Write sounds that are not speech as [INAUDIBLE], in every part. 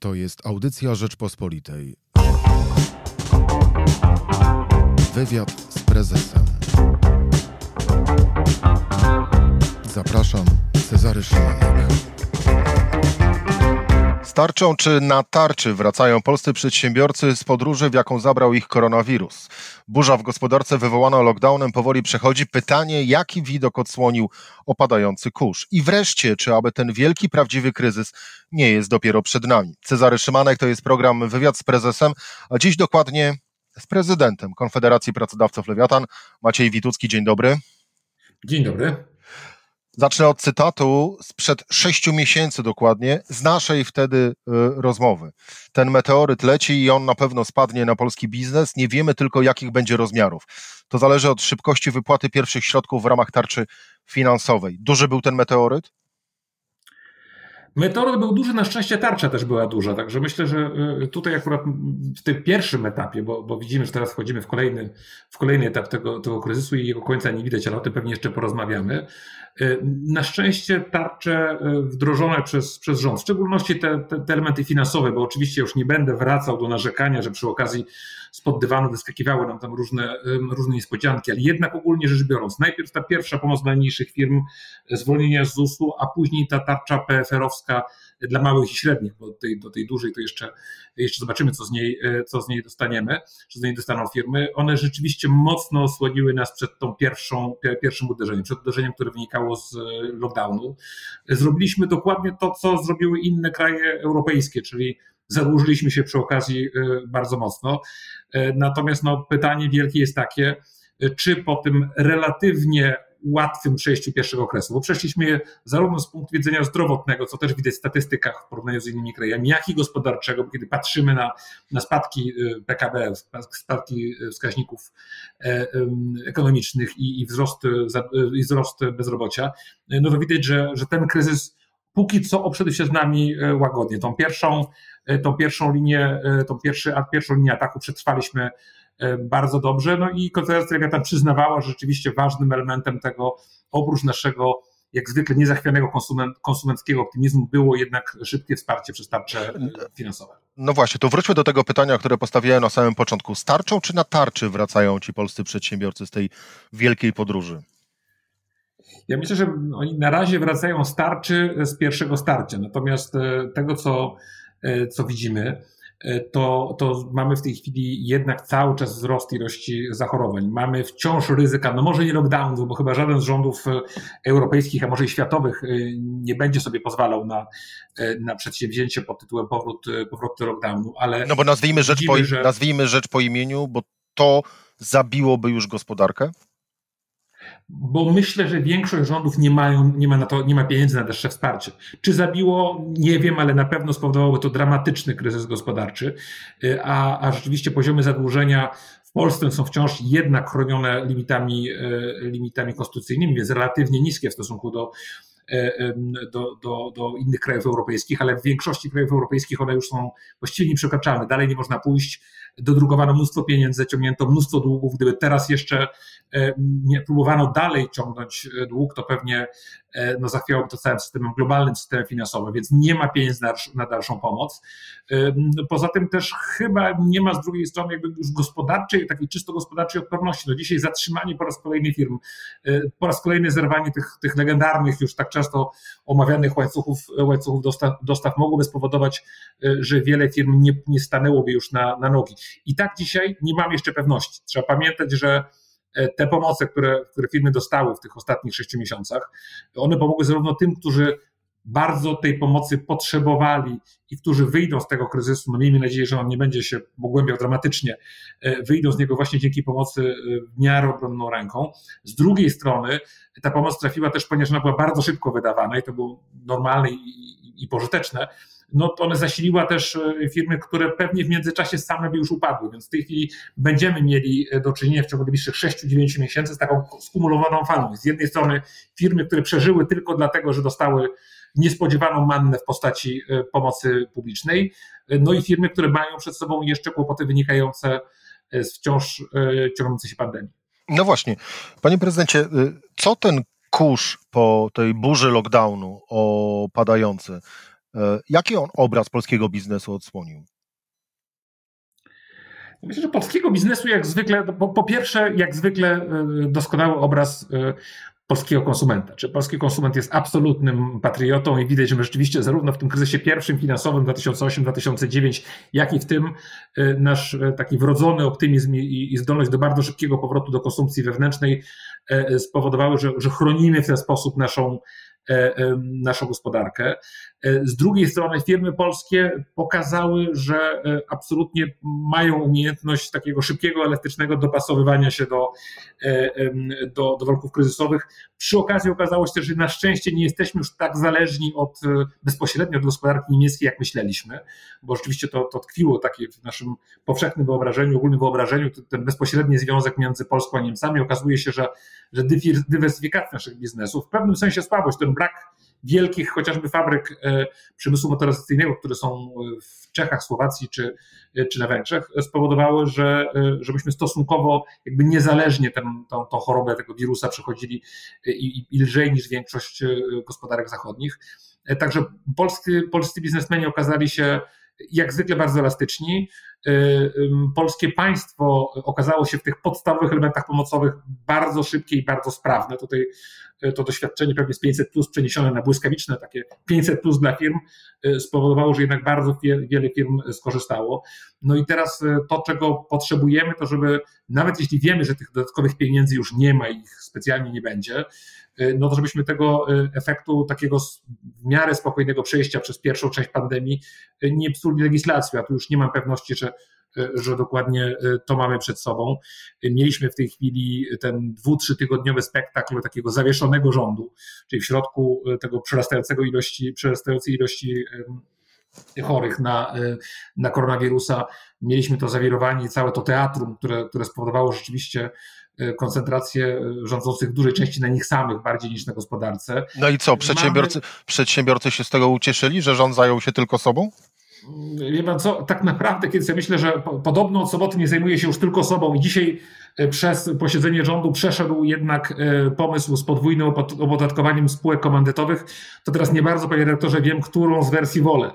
To jest audycja Rzeczpospolitej. Wywiad z prezesem. Zapraszam, Cezary Szymanek. Z tarczą czy na tarczy wracają polscy przedsiębiorcy z podróży, w jaką zabrał ich koronawirus. Burza w gospodarce wywołana lockdownem powoli przechodzi. Pytanie, jaki widok odsłonił opadający kurz? I wreszcie, czy aby ten wielki, prawdziwy kryzys nie jest dopiero przed nami? Cezary Szymanek to jest program Wywiad z Prezesem, a dziś dokładnie z prezydentem Konfederacji Pracodawców Lewiatan, Maciej Witucki. Dzień dobry. Dzień dobry. Zacznę od cytatu sprzed sześciu miesięcy dokładnie, z naszej wtedy y, rozmowy. Ten meteoryt leci i on na pewno spadnie na polski biznes. Nie wiemy tylko, jakich będzie rozmiarów. To zależy od szybkości wypłaty pierwszych środków w ramach tarczy finansowej. Duży był ten meteoryt? Meteoryt był duży, na szczęście tarcza też była duża, także myślę, że y, tutaj akurat w tym pierwszym etapie, bo, bo widzimy, że teraz wchodzimy w kolejny, w kolejny etap tego, tego kryzysu i jego końca nie widać, ale o tym pewnie jeszcze porozmawiamy. Y, na szczęście tarcze y, wdrożone przez, przez rząd, w szczególności te, te, te, elementy finansowe, bo oczywiście już nie będę wracał do narzekania, że przy okazji spod dywanu wyskakiwały nam tam różne, różne niespodzianki, ale jednak ogólnie rzecz biorąc, najpierw ta pierwsza pomoc dla mniejszych firm, zwolnienia z ZUS-u, a później ta tarcza PFR-owska dla małych i średnich, bo do tej, do tej dużej to jeszcze, jeszcze zobaczymy, co z, niej, co z niej dostaniemy, co z niej dostaną firmy. One rzeczywiście mocno osłoniły nas przed tą pierwszą, pierwszym uderzeniem, przed uderzeniem, które wynikało z lockdownu. Zrobiliśmy dokładnie to, co zrobiły inne kraje europejskie, czyli zadłużyliśmy się przy okazji y, bardzo mocno. Natomiast no, pytanie wielkie jest takie, czy po tym relatywnie łatwym przejściu pierwszego okresu, bo przeszliśmy je zarówno z punktu widzenia zdrowotnego, co też widać w statystykach w porównaniu z innymi krajami, jak i gospodarczego, kiedy patrzymy na, na spadki PKB, spadki wskaźników e, ekonomicznych i, i, wzrost, i wzrost bezrobocia, no to widać, że, że ten kryzys póki co obszedł się z nami e, łagodnie. Tą pierwszą, e, tą pierwszą linię, tą pierwszy, pierwszą linię ataku przetrwaliśmy bardzo dobrze. No i Konfederacja Lewiatan przyznawała, że rzeczywiście ważnym elementem tego, oprócz naszego jak zwykle niezachwianego konsument, konsumenckiego optymizmu było jednak szybkie wsparcie przez tarcze finansowe. No właśnie, to wróćmy do tego pytania, które postawiłem na samym początku. Z tarczą czy na tarczy wracają ci polscy przedsiębiorcy z tej wielkiej podróży? Ja myślę, że oni na razie wracają starczy z pierwszego starcia. Natomiast e, tego, co, e, co widzimy, e, to, to mamy w tej chwili jednak cały czas wzrost ilości zachorowań. Mamy wciąż ryzyka, no może nie lockdownu, bo chyba żaden z rządów europejskich, a może i światowych nie będzie sobie pozwalał na, na przedsięwzięcie pod tytułem powrót, powrót do lockdownu, ale... No bo nazwijmy rzecz, widzimy, po, że... nazwijmy rzecz po imieniu, bo to zabiłoby już gospodarkę? Bo myślę, że większość rządów nie, mają, nie ma na to, nie ma pieniędzy na dalsze wsparcie. Czy zabiło? Nie wiem, ale na pewno spowodowałoby to dramatyczny kryzys gospodarczy, y, a, a rzeczywiście poziomy zadłużenia w Polsce są wciąż jednak chronione limitami, y, limitami konstytucyjnymi, więc relatywnie niskie w stosunku do, do, do, do innych krajów europejskich, ale w większości krajów europejskich one już są właściwie nieprzekraczalne. Dalej nie można pójść dodrukowano mnóstwo pieniędzy, zaciągnięto mnóstwo długów. Gdyby teraz jeszcze e, próbowano dalej ciągnąć e, dług, to pewnie e, no, zachwiałoby to całym systemem, globalnym systemem finansowym, więc nie ma pieniędzy na, na dalszą pomoc. Poza tym też chyba nie ma z drugiej strony jakby już gospodarczej, takiej czysto gospodarczej odporności. No dzisiaj zatrzymanie po raz kolejny firm, po raz kolejny zerwanie tych, tych legendarnych, już tak często omawianych łańcuchów, łańcuchów dostaw, dostaw mogłoby spowodować, że wiele firm nie, nie stanęłoby już na, na nogi. I tak dzisiaj nie mam jeszcze pewności. Trzeba pamiętać, że e, te pomoce, które, które firmy dostały w tych ostatnich sześciu miesiącach, one pomogły zarówno tym, którzy bardzo tej pomocy potrzebowali i którzy wyjdą z tego kryzysu, no miejmy nadzieję, że on nie będzie się pogłębiał dramatycznie, e, wyjdą z niego właśnie dzięki pomocy e, w miarę obronną ręką. Z drugiej strony ta pomoc trafiła też, ponieważ ona była bardzo szybko wydawana i to było normalne i, i, pożyteczne, no to one zasiliła też e, firmy, które pewnie w międzyczasie same by już upadły, więc w tej chwili będziemy mieli do czynienia w ciągu najbliższych 6-9 miesięcy z taką skumulowaną falą. Z jednej strony firmy, które przeżyły tylko dlatego, że dostały niespodziewaną mannę w postaci e, pomocy publicznej, no i firmy, które mają przed sobą jeszcze kłopoty wynikające z wciąż ciągnącej się pandemii. No właśnie, panie prezydencie, co ten kurz po tej burzy lockdownu opadający Jaki on obraz polskiego biznesu odsłonił? Myślę, że polskiego biznesu jak zwykle, po, po, pierwsze, jak zwykle doskonały obraz polskiego konsumenta. Czy polski konsument jest absolutnym patriotą i widać, że rzeczywiście zarówno w tym kryzysie pierwszym finansowym 2008-2009, jak i w tym y, nasz y, taki wrodzony optymizm i, zdolność do bardzo szybkiego powrotu do konsumpcji wewnętrznej y, spowodowały, że, że chronimy w ten sposób naszą E, e, naszą gospodarkę. E, z drugiej strony firmy polskie pokazały, że absolutnie mają umiejętność takiego szybkiego, elastycznego dopasowywania się do, do, do warunków kryzysowych. Przy okazji okazało się że na szczęście nie jesteśmy już tak zależni od bezpośrednio od gospodarki niemieckiej, jak myśleliśmy, bo rzeczywiście to, to tkwiło takie w naszym powszechnym wyobrażeniu, ogólnym wyobrażeniu, ten bezpośredni związek między Polską a Niemcami. Okazuje się, że, że dywersyfikacja naszych biznesów, w pewnym sensie słabość, ten brak wielkich chociażby fabryk e, przemysłu motoryzacyjnego, które są w Czechach, Słowacji czy, e, czy na Węgrzech, spowodowały, że e, żebyśmy stosunkowo jakby niezależnie tę, tą, tą chorobę tego wirusa przechodzili i, i lżej niż większość gospodarek zachodnich. Także polscy, polscy biznesmeni okazali się jak zwykle bardzo elastyczni. Polskie państwo okazało się w tych podstawowych elementach pomocowych bardzo szybkie i bardzo sprawne. Tutaj E, to doświadczenie pewnie z 500 plus przeniesione na błyskawiczne, takie 500 plus dla firm, e, spowodowało, że jednak bardzo wiele firm skorzystało. No i teraz to, czego potrzebujemy, to żeby nawet jeśli wiemy, że tych dodatkowych pieniędzy już nie ma ich specjalnie nie będzie, no to żebyśmy tego efektu takiego w miarę spokojnego przejścia przez pierwszą część pandemii nie psuli legislacją. A tu już nie mam pewności, że że dokładnie e, to mamy przed sobą. Mieliśmy w tej chwili ten dwu, trzy tygodniowy spektakl takiego zawieszonego rządu, czyli w środku e, tego przerastającego ilości, przerastającej ilości chorych na, na koronawirusa. Mieliśmy to zawirowanie i całe to teatrum, które, które spowodowało rzeczywiście koncentrację rządzących w dużej części na nich samych, bardziej niż na gospodarce. No i co, przedsiębiorcy, Mamy... przedsiębiorcy się z tego ucieszyli, że rząd zajął się tylko sobą? Wie pan co, tak naprawdę, kiedy sobie myślę, że podobno od soboty nie zajmuje się już tylko sobą i dzisiaj e, przez posiedzenie rządu przeszedł jednak e, pomysł z podwójnym opodatkowaniem spółek komandytowych, to teraz nie bardzo, panie redaktorze, wiem, którą z wersji wolę.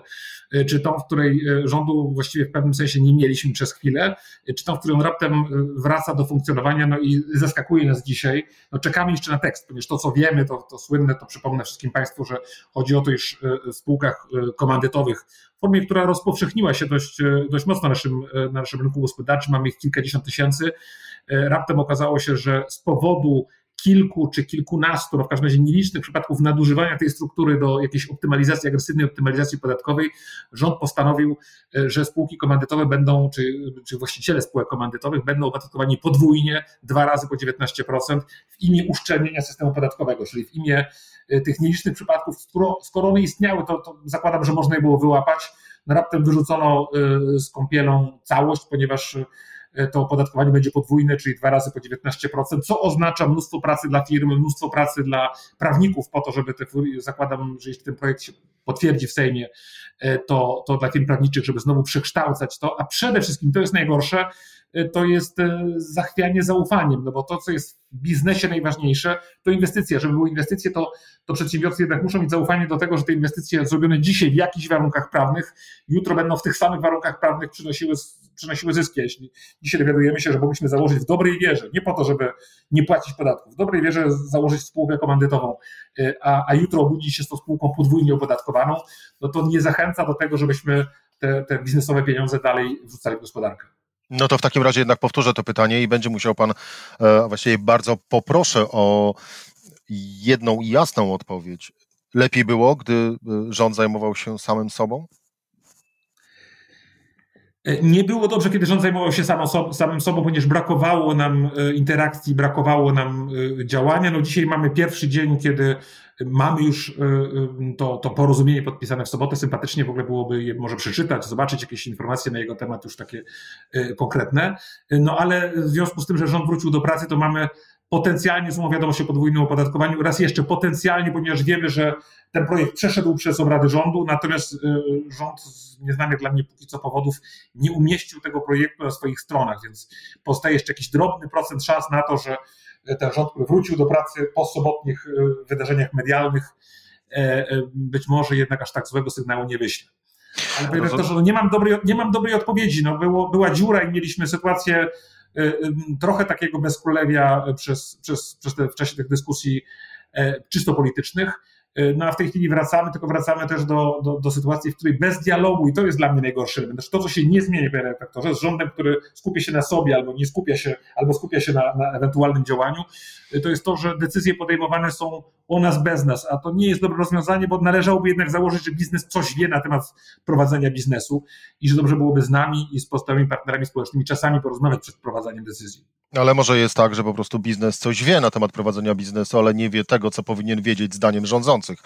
E, czy tą, w której e, rządu właściwie w pewnym sensie nie mieliśmy przez chwilę, e, czy tą, w której on raptem wraca do funkcjonowania, no i zaskakuje nas dzisiaj. No czekamy jeszcze na tekst, ponieważ to, co wiemy, to, to słynne, to przypomnę wszystkim Państwu, że chodzi o to, iż w spółkach komandytowych, w formie, która rozpowszechniła się dość, dość mocno na naszym, na naszym rynku gospodarczym, mamy ich kilkadziesiąt tysięcy, raptem okazało się, że z powodu kilku czy kilkunastu, no w każdym razie nielicznych przypadków nadużywania tej struktury do jakiejś optymalizacji, agresywnej optymalizacji podatkowej, rząd postanowił, e, że spółki komandytowe będą, czy, czy właściciele spółek komandytowych będą opodatkowani podwójnie, dwa razy po 19% w imię uszczelnienia systemu podatkowego, czyli w imię e, tych nielicznych przypadków, skoro, skoro one istniały, to, to zakładam, że można je było wyłapać. No raptem wyrzucono e, z kąpielą całość, ponieważ to opodatkowanie będzie podwójne, czyli dwa razy po 19%, co oznacza mnóstwo pracy dla firmy, mnóstwo pracy dla prawników po to, żeby te, zakładam, że jeśli ten projekt się potwierdzi w Sejmie, e, to, to dla firm prawniczych, żeby znowu przekształcać to, a przede wszystkim to jest najgorsze, e, to jest zachwianie zaufaniem, no bo to, co jest w biznesie najważniejsze, to inwestycje. Żeby były inwestycje, to, to przedsiębiorcy jednak muszą mieć zaufanie do tego, że te inwestycje zrobione dzisiaj w jakichś warunkach prawnych, jutro będą w tych samych warunkach prawnych przynosiły przynosiły zyski. Jeśli dzisiaj dowiadujemy się, że mogliśmy założyć w dobrej wierze, nie po to, żeby nie płacić podatków, w dobrej wierze założyć spółkę komandytową, y, a, a jutro obudzić się z tą spółką podwójnie opodatkowaną, no to nie zachęca do tego, żebyśmy te, te biznesowe pieniądze dalej wrzucali w gospodarkę. No to w takim razie jednak powtórzę to pytanie i będzie musiał pan, e, właściwie bardzo poproszę o jedną i jasną odpowiedź. Lepiej było, gdy e, rząd zajmował się samym sobą? Nie było dobrze, kiedy rząd zajmował się samym sobą, ponieważ brakowało nam e, interakcji, brakowało nam e, działania. No dzisiaj mamy pierwszy dzień, kiedy mamy już e, to, to porozumienie podpisane w sobotę. Sympatycznie w ogóle byłoby je może przeczytać, zobaczyć jakieś informacje na jego temat już takie konkretne. No ale w związku z tym, że rząd wrócił do pracy, to mamy potencjalnie złą wiadomość o podwójnym opodatkowaniu. Raz jeszcze potencjalnie, ponieważ wiemy, że ten projekt przeszedł przez obrady rządu, natomiast y, rząd z nieznanych dla mnie póki co powodów nie umieścił tego projektu na swoich stronach, więc powstaje jeszcze jakiś drobny procent szans na to, że ten rząd, który wrócił do pracy po sobotnich y, wydarzeniach medialnych, być może jednak aż tak złego sygnału nie wyśle. Ale panie rektorze, no nie, mam dobrej, nie mam dobrej odpowiedzi. No było, była dziura i mieliśmy sytuację trochę takiego bezkrólewia przez, przez, przez te, w czasie tych dyskusji czysto politycznych no a w tej chwili wracamy, tylko wracamy też do, do, do, sytuacji, w której bez dialogu, i to jest dla mnie najgorsze element, to, co się nie zmieni, panie redaktorze, z rządem, który skupia się na sobie, albo nie skupia się, albo skupia się na, na ewentualnym działaniu, to jest to, że decyzje podejmowane są o nas bez nas, a to nie jest dobre rozwiązanie, bo należałoby jednak założyć, że biznes coś wie na temat prowadzenia biznesu i że dobrze byłoby z nami i z pozostałymi partnerami społecznymi czasami porozmawiać przed prowadzeniem decyzji. Ale może jest tak, że po prostu biznes coś wie na temat prowadzenia biznesu, ale nie wie tego, co powinien wiedzieć zdaniem rządzących,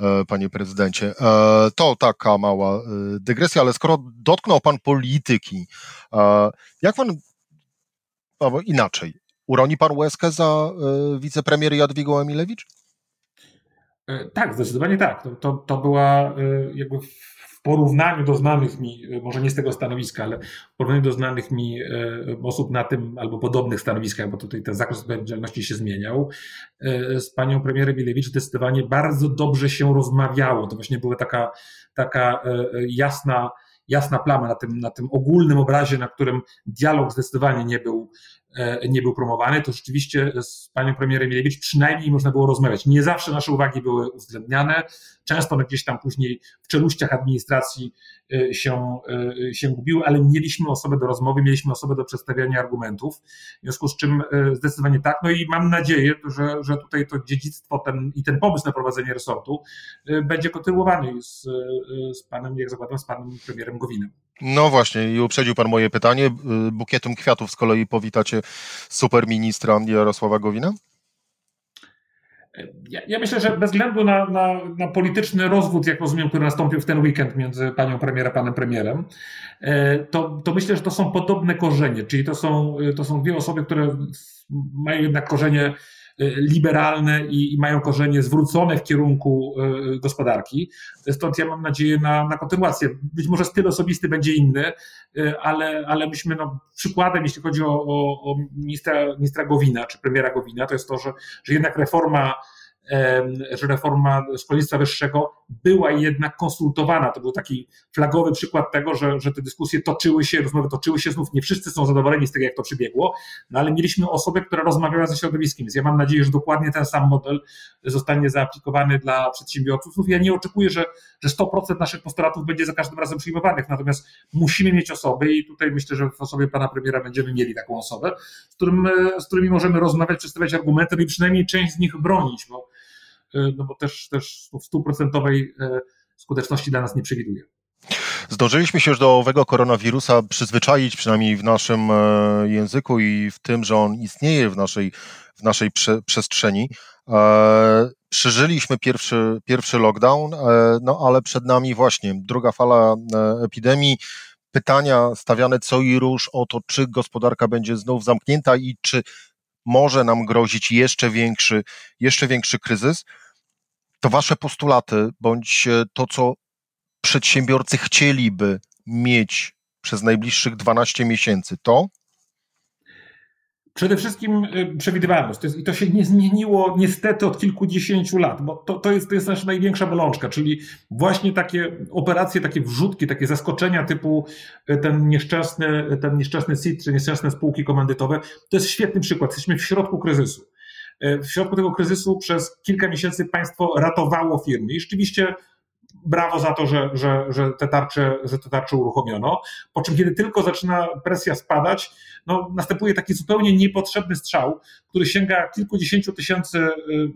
e, panie prezydencie. E, to taka mała e, dygresja, ale skoro dotknął pan polityki, jak pan, albo inaczej, uroni pan łezkę za wicepremier Jadwigą Emilewicz? Tak, zdecydowanie tak. To, to, to była jakby porównaniu do znanych mi, może nie z tego stanowiska, ale w porównaniu do znanych mi e, osób na tym albo podobnych stanowiskach, bo tutaj ten zakres odpowiedzialności się zmieniał, e, z panią premierem Milewicz zdecydowanie bardzo dobrze się rozmawiało. To właśnie była taka, taka e, jasna, jasna plama na tym, na tym ogólnym obrazie, na którym dialog zdecydowanie nie był, nie był promowany, to rzeczywiście z panią premierem Milewicz przynajmniej można było rozmawiać. Nie zawsze nasze uwagi były uwzględniane, często gdzieś tam później w czeluściach administracji y, się, y, się gubiły, ale mieliśmy osobę do rozmowy, mieliśmy osobę do przedstawiania argumentów, w związku z czym zdecydowanie tak. No i mam nadzieję, że, że tutaj to dziedzictwo ten, i ten pomysł na prowadzenie resortu będzie kontynuowany z, z panem, jak zakładam, z panem premierem Gowinem. No właśnie, i uprzedził Pan moje pytanie. Bukietem kwiatów z kolei powitacie superministra Jarosława Gowina? Ja, ja, myślę, że bez względu na, na, na, polityczny rozwód, jak rozumiem, który nastąpił w ten weekend między panią premierem a panem premierem, e, to, to myślę, że to są podobne korzenie, czyli to są, to są dwie osoby, które mają jednak korzenie liberalne i, i mają korzenie zwrócone w kierunku e, gospodarki. Stąd ja mam nadzieję na, na kontynuację. Być może styl osobisty będzie inny, ale, ale myśmy no, przykładem, jeśli chodzi o, o, o ministra, ministra Gowina, czy premiera Gowina, to jest to, że, że jednak reforma że reforma szkolnictwa wyższego była jednak konsultowana. To był taki flagowy przykład tego, że, że te dyskusje toczyły się, rozmowy toczyły się, znów nie wszyscy są zadowoleni z tego, jak to przebiegło, no ale mieliśmy osobę, która rozmawiała ze środowiskiem, więc ja mam nadzieję, że dokładnie ten sam model zostanie zaaplikowany dla przedsiębiorców. Ja nie oczekuję, że, że 100% naszych postulatów będzie za każdym razem przyjmowanych, natomiast musimy mieć osoby i tutaj myślę, że w osobie pana premiera będziemy mieli taką osobę, z, którym, z którymi możemy rozmawiać, przedstawiać argumenty i przynajmniej część z nich bronić, bo E, no bo też, też stuprocentowej e, skuteczności dla nas nie przewiduje. Zdążyliśmy się już do owego koronawirusa przyzwyczaić, przynajmniej w naszym e, języku i w tym, że on istnieje w naszej, w naszej prze, przestrzeni. Przeżyliśmy pierwszy, pierwszy lockdown, no ale przed nami właśnie druga fala epidemii. Pytania stawiane co i róż o to, czy gospodarka będzie znów zamknięta i czy może nam grozić jeszcze większy, jeszcze większy kryzys to wasze postulaty, bądź e, to, co przedsiębiorcy chcieliby mieć przez najbliższych 12 miesięcy, to? Przede wszystkim e, przewidywalność. To jest, I to się nie zmieniło niestety od kilkudziesięciu lat, bo to, to, jest, to jest nasza największa bolączka, czyli właśnie takie operacje, takie wrzutki, takie zaskoczenia typu e, ten nieszczęsny, ten nieszczęsny SIT, czy nieszczęsne spółki komandytowe. To jest świetny przykład. Jesteśmy w środku kryzysu. W środku tego kryzysu przez kilka miesięcy państwo ratowało firmy. I rzeczywiście brawo za to, że, że, że, te tarcze, że te tarcze uruchomiono. Po czym, kiedy tylko zaczyna presja spadać, no, następuje taki zupełnie niepotrzebny strzał, który sięga kilkudziesięciu tysięcy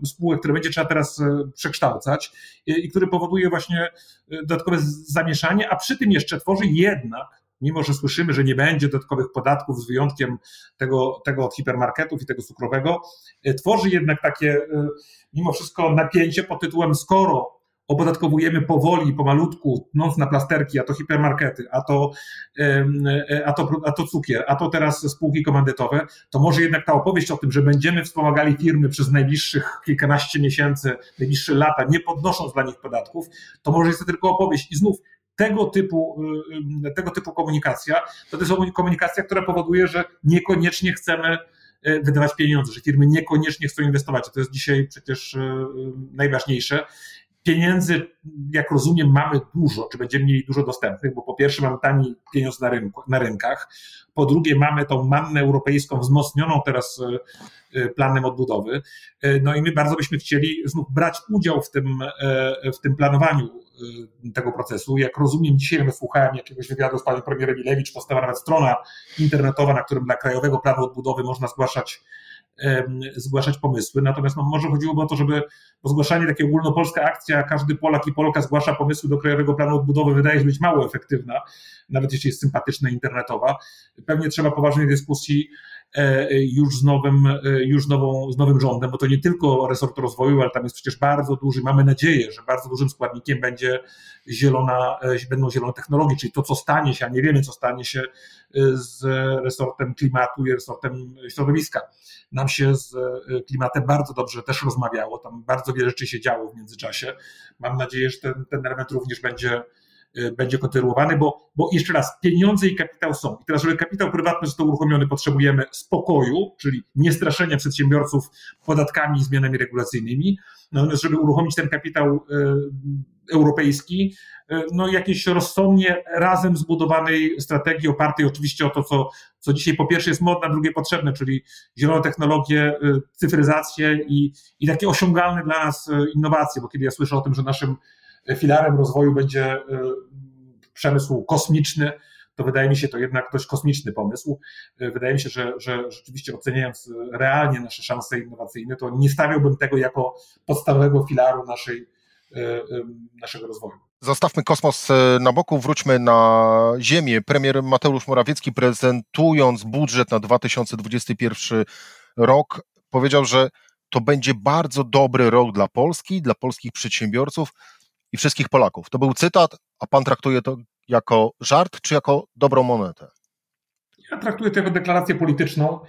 y, spółek, które będzie trzeba teraz y, przekształcać i który powoduje właśnie y, dodatkowe zamieszanie, a przy tym jeszcze tworzy jednak mimo że słyszymy, że nie będzie dodatkowych podatków z wyjątkiem tego, tego od hipermarketów i tego cukrowego, tworzy jednak takie mimo wszystko napięcie pod tytułem skoro opodatkowujemy powoli, pomalutku, noc na plasterki, a to hipermarkety, a to, e, a, to, a to cukier, a to teraz spółki komandytowe, to może jednak ta opowieść o tym, że będziemy wspomagali firmy przez najbliższych kilkanaście miesięcy, najbliższe lata, nie podnosząc dla nich podatków, to może jest to tylko opowieść. I znów tego typu, y, y, tego typu komunikacja, to jest komunikacja, która powoduje, że niekoniecznie chcemy y, wydawać pieniądze, że firmy niekoniecznie chcą inwestować. To jest dzisiaj przecież najważniejsze. Pieniędzy, jak rozumiem, mamy dużo, czy będziemy mieli dużo dostępnych, bo po pierwsze mamy tani pieniądz na, rynku, na rynkach, po drugie mamy tą mannę europejską wzmocnioną teraz e, e, planem odbudowy, e, no i my bardzo byśmy chcieli znów brać udział w tym, w tym planowaniu tego procesu. Jak rozumiem, dzisiaj wysłuchałem jakiegoś wywiadu z panią premier Milewicz, powstała nawet strona internetowa, na którym dla Krajowego Planu Odbudowy można zgłaszać zgłaszać pomysły. Natomiast no, może chodziłoby o to, żeby zgłaszanie takiej ogólnopolska akcja, każdy Polak i Polka zgłasza pomysły do Krajowego Planu Odbudowy, wydaje się być mało efektywna, nawet jeśli jest sympatyczna internetowa. Pewnie trzeba poważnej dyskusji już z nowym, e, już nową, z nowym rządem, bo to nie tylko resort rozwoju, ale tam jest przecież bardzo duży, mamy nadzieję, że bardzo dużym składnikiem będzie zielona, e, będą zielone technologie, czyli to, co stanie się, a nie wiemy, co stanie się z resortem klimatu i resortem środowiska. Nam się z klimatem bardzo dobrze też rozmawiało, tam bardzo wiele rzeczy się działo w międzyczasie. Mam nadzieję, że ten, ten element również będzie będzie kontynuowany, bo, bo jeszcze raz, pieniądze i kapitał są. I teraz, żeby kapitał prywatny został uruchomiony, potrzebujemy spokoju, czyli niestraszenia przedsiębiorców podatkami i zmianami regulacyjnymi. Natomiast, żeby uruchomić ten kapitał y, europejski, y, no jakieś rozsądnie razem zbudowanej strategii opartej oczywiście o to, co, co dzisiaj po pierwsze jest modne, a drugie potrzebne, czyli zielone technologie, cyfryzację i, i takie osiągalne dla nas innowacje, bo kiedy ja słyszę o tym, że naszym filarem rozwoju będzie e, przemysł kosmiczny, to wydaje mi się to jednak dość kosmiczny pomysł. E, wydaje mi się, że, że rzeczywiście oceniając realnie nasze szanse innowacyjne, to nie stawiałbym tego jako podstawowego filaru naszej, e, naszego rozwoju. Zostawmy kosmos na boku, wróćmy na Ziemię. Premier Mateusz Morawiecki, prezentując budżet na 2021 rok, powiedział, że to będzie bardzo dobry rok dla Polski, dla polskich przedsiębiorców i wszystkich Polaków. To był cytat, a pan traktuje to jako żart czy jako dobrą monetę? Ja traktuję to jako deklarację polityczną.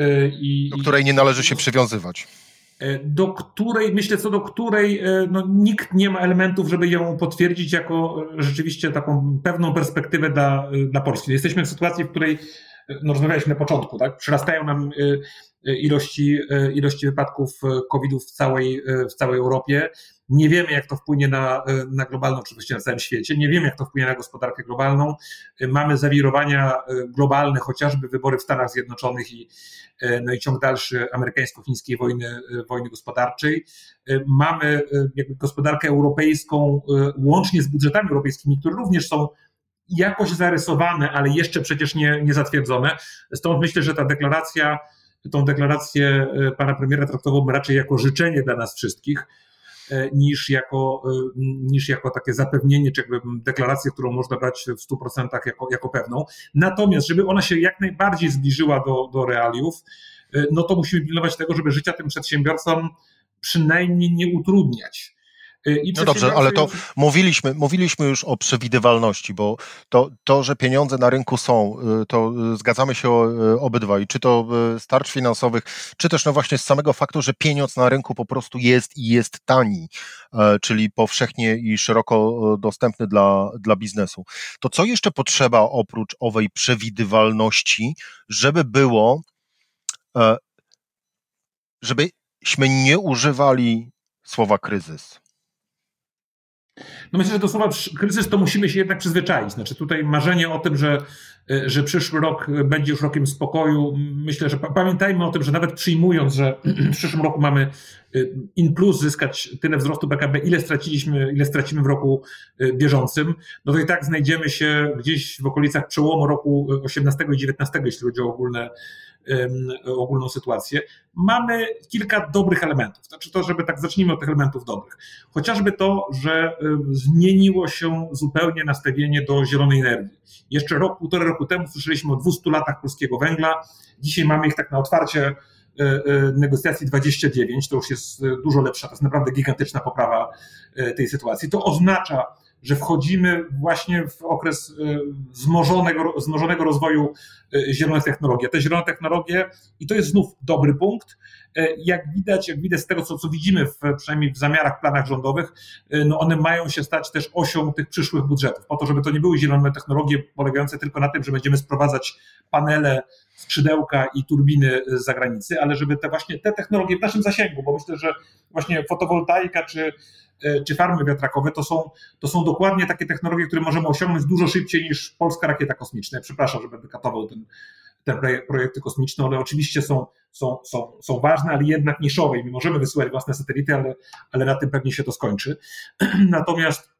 Y, I, do której nie należy się przywiązywać. Y, do której, myślę, co do której y, no, nikt nie ma elementów, żeby ją potwierdzić jako rzeczywiście taką pewną perspektywę dla, dla Polski. Jesteśmy w sytuacji, w której no, rozmawialiśmy na początku, tak? Przyrastają nam ilości, ilości wypadków COVID-u w całej, w całej Europie. Nie wiemy, jak to wpłynie na, na globalną, oczywiście na całym świecie. Nie wiemy, jak to wpłynie na gospodarkę globalną. Mamy zawirowania e, globalne, chociażby wybory w Stanach Zjednoczonych i, e, no i ciąg dalszy amerykańsko-chińskiej wojny, e, wojny gospodarczej. Mamy jakby gospodarkę europejską, łącznie z budżetami europejskimi, które również są jakoś zarysowane, ale jeszcze przecież nie, nie zatwierdzone. Stąd myślę, że ta deklaracja, tą deklarację pana premiera traktowałbym raczej jako życzenie dla nas wszystkich E, niż jako, e, niż jako takie zapewnienie, czy jakby deklarację, którą można brać w 100% jako, jako pewną. Natomiast, żeby ona się jak najbardziej zbliżyła do, do realiów, e, no to musimy pilnować tego, żeby życia tym przedsiębiorcom przynajmniej nie utrudniać. Y, no dobrze, ale to mówiliśmy, mówiliśmy już o przewidywalności, bo to, to, że pieniądze na rynku są, y, to y, zgadzamy się obydwaj, czy to z tarcz finansowych, czy też no właśnie z samego faktu, że pieniądz na rynku po prostu jest i jest tani, e, czyli powszechnie i szeroko dostępny dla, dla biznesu. To co jeszcze potrzeba oprócz owej przewidywalności, żeby było, e, żebyśmy nie używali słowa kryzys? No myślę, że do słowa kryzys to musimy się jednak przyzwyczaić. Znaczy tutaj marzenie o tym, że, że przyszły rok będzie już rokiem spokoju, myślę, że pamiętajmy o tym, że nawet przyjmując, że [CLEARS THROAT] w przyszłym roku mamy e, in plus zyskać tyle wzrostu PKB, ile straciliśmy, ile stracimy w roku bieżącym, no to i tak znajdziemy się gdzieś w okolicach przełomu roku 18 i 19, jeśli chodzi o ogólne ogólną sytuację. Mamy kilka dobrych elementów. Znaczy to, żeby tak zacznijmy od tych elementów dobrych. Chociażby to, że zmieniło się zupełnie nastawienie do zielonej energii. Jeszcze rok, półtora roku temu słyszeliśmy o 200 latach polskiego węgla. Dzisiaj mamy ich tak na otwarcie e, e, negocjacji 29, to już jest e, dużo lepsza, to jest naprawdę gigantyczna poprawa tej sytuacji. To oznacza, że wchodzimy właśnie w okres y, wzmożonego, wzmożonego rozwoju y, zielonych technologii. Te zielone technologie, i to jest znów dobry punkt, y, jak widać, jak widać z tego, co, co widzimy, w, przynajmniej w zamiarach, planach rządowych, no one mają się stać też osią tych przyszłych budżetów, po to, żeby to nie były zielone technologie polegające tylko na tym, że będziemy sprowadzać panele skrzydełka i turbiny z zagranicy, ale żeby te właśnie te technologie w naszym zasięgu, bo myślę, że właśnie fotowoltaika czy, czy farmy wiatrakowe to są, to są dokładnie takie technologie, które możemy osiągnąć dużo szybciej niż polska rakieta kosmiczna. przepraszam, że będę katował ten, te projekty kosmiczne, one oczywiście są, są, są, są ważne, ale jednak niszowe i my możemy wysyłać własne satelity, ale, ale na tym pewnie się to skończy. [CLEARS THROAT] Natomiast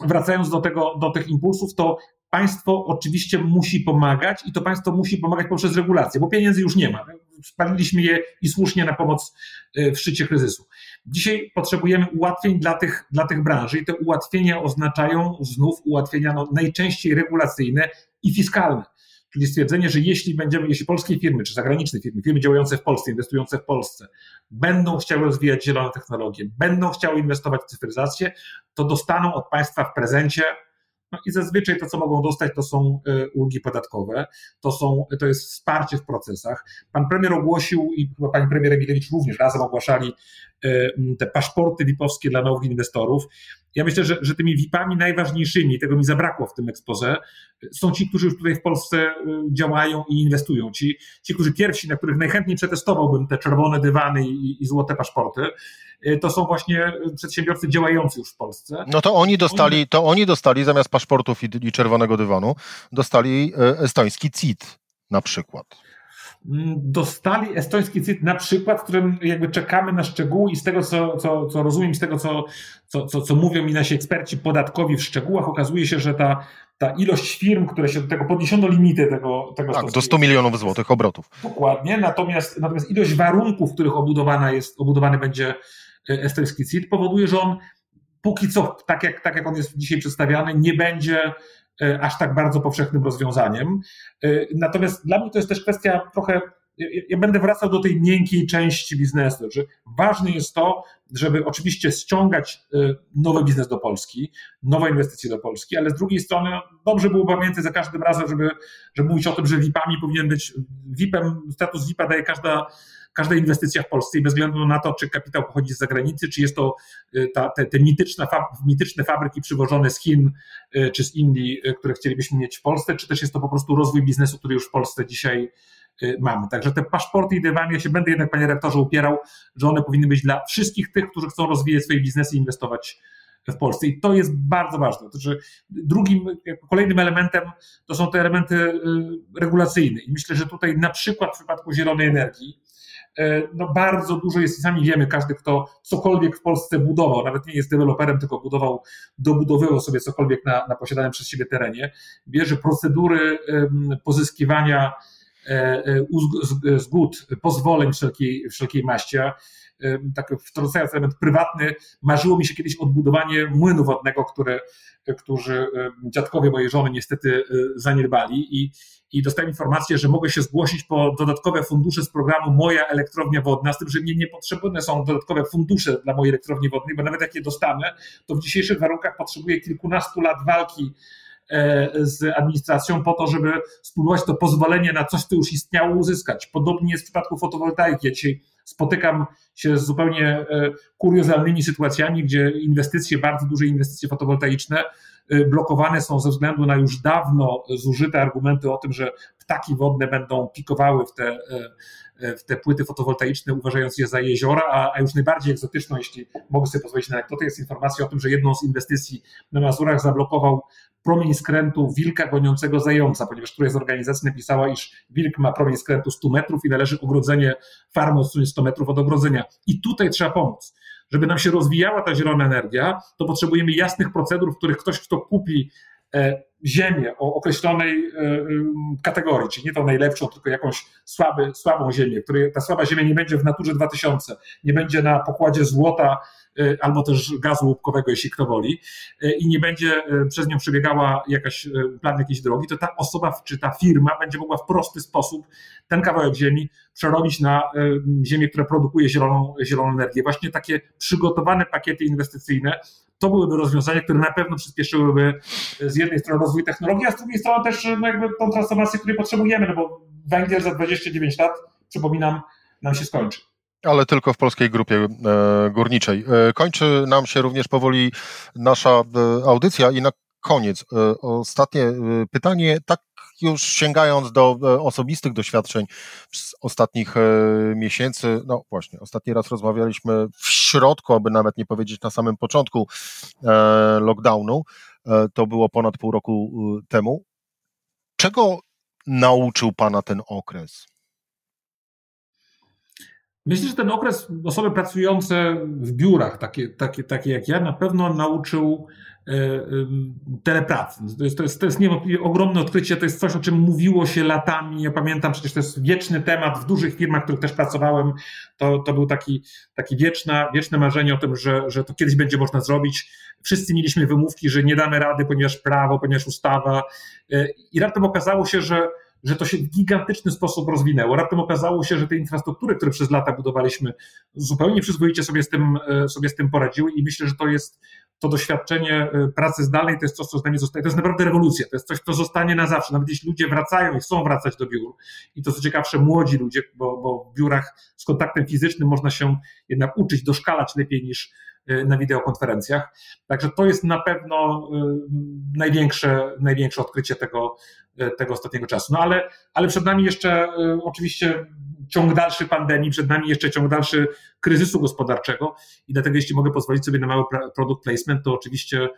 wracając do, tego, do tych impulsów, to państwo oczywiście musi pomagać i to państwo musi pomagać poprzez regulację, bo pieniędzy już nie ma. Spaliliśmy je i słusznie na pomoc e, w szczycie kryzysu. Dzisiaj potrzebujemy ułatwień dla tych, dla tych branży i te ułatwienia oznaczają znów ułatwienia no, najczęściej regulacyjne i fiskalne. Czyli stwierdzenie, że jeśli będziemy, jeśli polskie firmy, czy zagraniczne firmy, firmy działające w Polsce, inwestujące w Polsce, będą chciały rozwijać zielone technologie, będą chciały inwestować w cyfryzację, to dostaną od państwa w prezencie i zazwyczaj to, co mogą dostać, to są e, ulgi podatkowe, to, są, to jest wsparcie w procesach. Pan premier ogłosił i chyba pani premier Emilewicz również razem ogłaszali e, te paszporty VIP-owskie dla nowych inwestorów. Ja myślę, że, że tymi VIP-ami najważniejszymi, tego mi zabrakło w tym ekspoze, są ci, którzy już tutaj w Polsce e, działają i inwestują. Ci, ci którzy pierwsi, na których najchętniej przetestowałbym te czerwone dywany i, i złote paszporty, e, to są właśnie przedsiębiorcy działający już w Polsce. No to oni dostali, to oni dostali zamiast paszportów i, i czerwonego dywanu, dostali estoński CIT na przykład. Mm, dostali estoński CIT na przykład, w którym jakby czekamy na szczegóły i z tego, co, co, co rozumiem, z tego, co, co, co, co mówią mi nasi eksperci podatkowi w szczegółach, okazuje się, że ta, ta ilość firm, które się do tego podniesiono limity tego, tego Tak, do 100 milionów złotych obrotów. Dokładnie, natomiast, natomiast ilość warunków, w których obudowana jest, obudowany będzie e, estoński CIT powoduje, że on póki co, tak jak, tak jak on jest dzisiaj przedstawiany, nie będzie aż tak bardzo powszechnym rozwiązaniem. E, natomiast dla mnie to jest też kwestia trochę ja będę wracał do tej miękkiej części biznesu, że ważne jest to, żeby oczywiście ściągać e, nowy biznes do Polski, nowe inwestycje do Polski, ale z drugiej strony no, dobrze było pamiętać za każdym razem, żeby, żeby mówić o tym, że VIP-ami powinien być, VIP-em, status VIP-a daje każda każda inwestycja w Polsce i bez względu na to, czy kapitał pochodzi z zagranicy, czy jest to y, ta, te, te mityczne, fab, mityczne fabryki przywożone z Chin y, czy z Indii, y, które chcielibyśmy mieć w Polsce, czy też jest to po prostu rozwój biznesu, który już w Polsce dzisiaj mamy. Także te paszporty i dywany, ja się będę jednak, panie rektorze, upierał, że one powinny być dla wszystkich tych, którzy chcą rozwijać swoje biznesy i inwestować w Polsce. I to jest bardzo ważne. To znaczy, drugim, kolejnym elementem to są te elementy regulacyjne. I myślę, że tutaj na przykład w przypadku zielonej energii, no bardzo dużo jest sami wiemy, każdy, kto cokolwiek w Polsce budował, nawet nie jest deweloperem, tylko budował, dobudowywał sobie cokolwiek na, na posiadanym przez siebie terenie, wie, że procedury pozyskiwania e, e, zgód, pozwoleń wszelkiej, wszelkiej maści, tak wtrącając element prywatny, marzyło mi się kiedyś odbudowanie młynu wodnego, które, którzy dziadkowie mojej żony niestety zaniedbali i i dostałem informację, że mogę się zgłosić po dodatkowe fundusze z programu Moja Elektrownia Wodna, z tym, że mnie nie potrzebne są dodatkowe fundusze dla mojej elektrowni wodnej, bo nawet jak je dostanę, to w dzisiejszych warunkach potrzebuję kilkunastu lat walki e, z administracją po to, żeby spróbować to pozwolenie na coś, co już istniało, uzyskać. Podobnie jest w przypadku fotowoltaiki. Ja dzisiaj spotykam się z zupełnie e, kuriozalnymi sytuacjami, gdzie inwestycje, bardzo duże inwestycje fotowoltaiczne Y, blokowane są ze względu na już dawno zużyte argumenty o tym, że ptaki wodne będą pikowały w te, w te płyty fotowoltaiczne, uważając je za jeziora, a, a już najbardziej egzotyczną, jeśli mogę sobie pozwolić na to, jest informacja o tym, że jedną z inwestycji na Mazurach zablokował promień skrętu wilka goniącego zająca, ponieważ któraś z organizacji napisała, iż wilk ma promień skrętu 100 metrów i należy ogrodzenie farmy odsunąć 100 metrów od ogrodzenia. I tutaj trzeba pomóc żeby nam się rozwijała ta zielona energia, to potrzebujemy jasnych procedur, w których ktoś, kto kupi e, ziemię o określonej e, kategorii, czyli nie tą najlepszą, tylko jakąś słaby, słabą ziemię, której ta słaba ziemia nie będzie w naturze 2000, nie będzie na pokładzie złota albo też gazu łupkowego, jeśli kto woli, i nie będzie przez nią przebiegała jakaś plan jakiejś drogi, to ta osoba czy ta firma będzie mogła w prosty sposób ten kawałek ziemi przerobić na ziemię, która produkuje zieloną, zieloną energię. Właśnie takie przygotowane pakiety inwestycyjne to byłyby rozwiązania, które na pewno przyspieszyłyby z jednej strony rozwój technologii, a z drugiej strony też no jakby tą transformację, której potrzebujemy, no bo węgiel za 29 lat, przypominam, nam się skończy ale tylko w polskiej grupie e, górniczej. E, kończy nam się również powoli nasza e, audycja i na koniec ostatnie pytanie, tak już sięgając do osobistych doświadczeń z ostatnich miesięcy, no właśnie, ostatni raz rozmawialiśmy w środku, aby nawet nie powiedzieć na samym początku lockdownu, to było ponad pół roku temu. Czego nauczył Pana ten okres? Myślę, że ten okres osoby pracujące w biurach, takie, takie, takie jak ja, na pewno nauczył e, telepracy. To jest, to, jest, to jest niewątpliwie ogromne odkrycie, to jest coś, o czym mówiło się latami. Ja pamiętam, przecież to jest wieczny temat w dużych firmach, w których też pracowałem. To, to był taki, taki wieczna, wieczne marzenie o tym, że, że to kiedyś będzie można zrobić. Wszyscy mieliśmy wymówki, że nie damy rady, ponieważ prawo, ponieważ ustawa. E, I raptem okazało się, że że to się w gigantyczny sposób rozwinęło. Raptem okazało się, że te infrastruktury, które przez lata budowaliśmy, zupełnie przyzwoicie sobie z tym, e, sobie z tym poradziły i myślę, że to jest to doświadczenie e, pracy zdalnej, to jest coś, co z nami zostaje. To jest naprawdę rewolucja, to jest coś, co zostanie na zawsze. Nawet jeśli ludzie wracają i chcą wracać do biur, i to co ciekawsze, młodzi ludzie, bo, bo w biurach z kontaktem fizycznym można się jednak uczyć, doszkalać lepiej niż na wideokonferencjach. Także to jest na pewno największe, największe odkrycie tego, E, tego ostatniego czasu. No ale, ale przed nami jeszcze oczywiście ciąg dalszy pandemii, przed nami jeszcze ciąg dalszy kryzysu gospodarczego i dlatego jeśli mogę pozwolić sobie na mały product placement, to oczywiście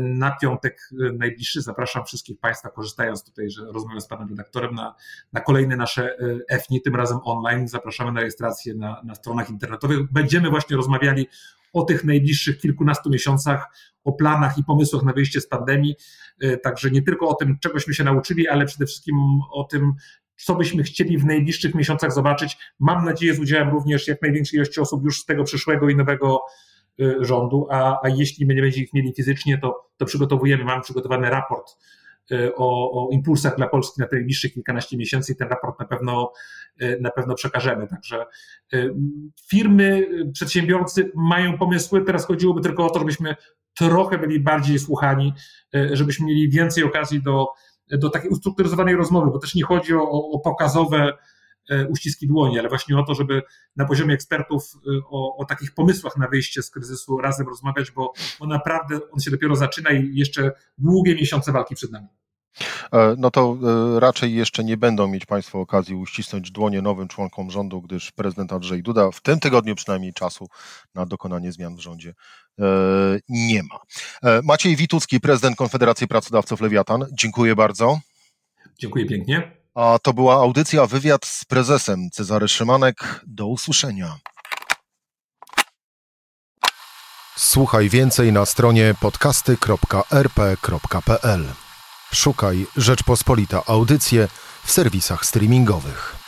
na piątek najbliższy zapraszam wszystkich Państwa, korzystając tutaj, że rozmawiam z Panem redaktorem, na, na kolejne nasze EFNI, tym razem online. Zapraszamy na rejestrację na, na stronach internetowych. Będziemy właśnie rozmawiali o tych najbliższych kilkunastu miesiącach, o planach i pomysłach na wyjście z pandemii. E, także nie tylko o tym, czegośmy się nauczyli, ale przede wszystkim o tym, co byśmy chcieli w najbliższych miesiącach zobaczyć. Mam nadzieję, z udziałem również jak największej ilości osób już z tego przyszłego i nowego e, rządu, a, a jeśli nie będziemy ich mieli fizycznie, to, to przygotowujemy, mamy przygotowany raport o, o impulsach dla Polski na te najbliższych kilkanaście miesięcy i ten raport na pewno, na pewno przekażemy. Także firmy, przedsiębiorcy mają pomysły, teraz chodziłoby tylko o to, żebyśmy trochę byli bardziej słuchani, e, żebyśmy mieli więcej okazji do, do takiej ustrukturyzowanej rozmowy, bo też nie chodzi o, o pokazowe e, uściski dłoni, ale właśnie o to, żeby na poziomie ekspertów e, o, o, takich pomysłach na wyjście z kryzysu razem rozmawiać, bo, bo naprawdę on się dopiero zaczyna i jeszcze długie miesiące walki przed nami. E, no to e, raczej jeszcze nie będą mieć Państwo okazji uścisnąć dłonie nowym członkom rządu, gdyż prezydent Andrzej Duda w tym tygodniu przynajmniej czasu na dokonanie zmian w rządzie e, nie ma. Maciej Witucki, prezydent Konfederacji Pracodawców Lewiatan. Dziękuję bardzo. Dziękuję pięknie. A to była audycja Wywiad z prezesem Cezary Szymanek. Do usłyszenia. Słuchaj więcej na stronie podcasty.rp.pl. Szukaj Rzeczpospolita Audycje w serwisach streamingowych.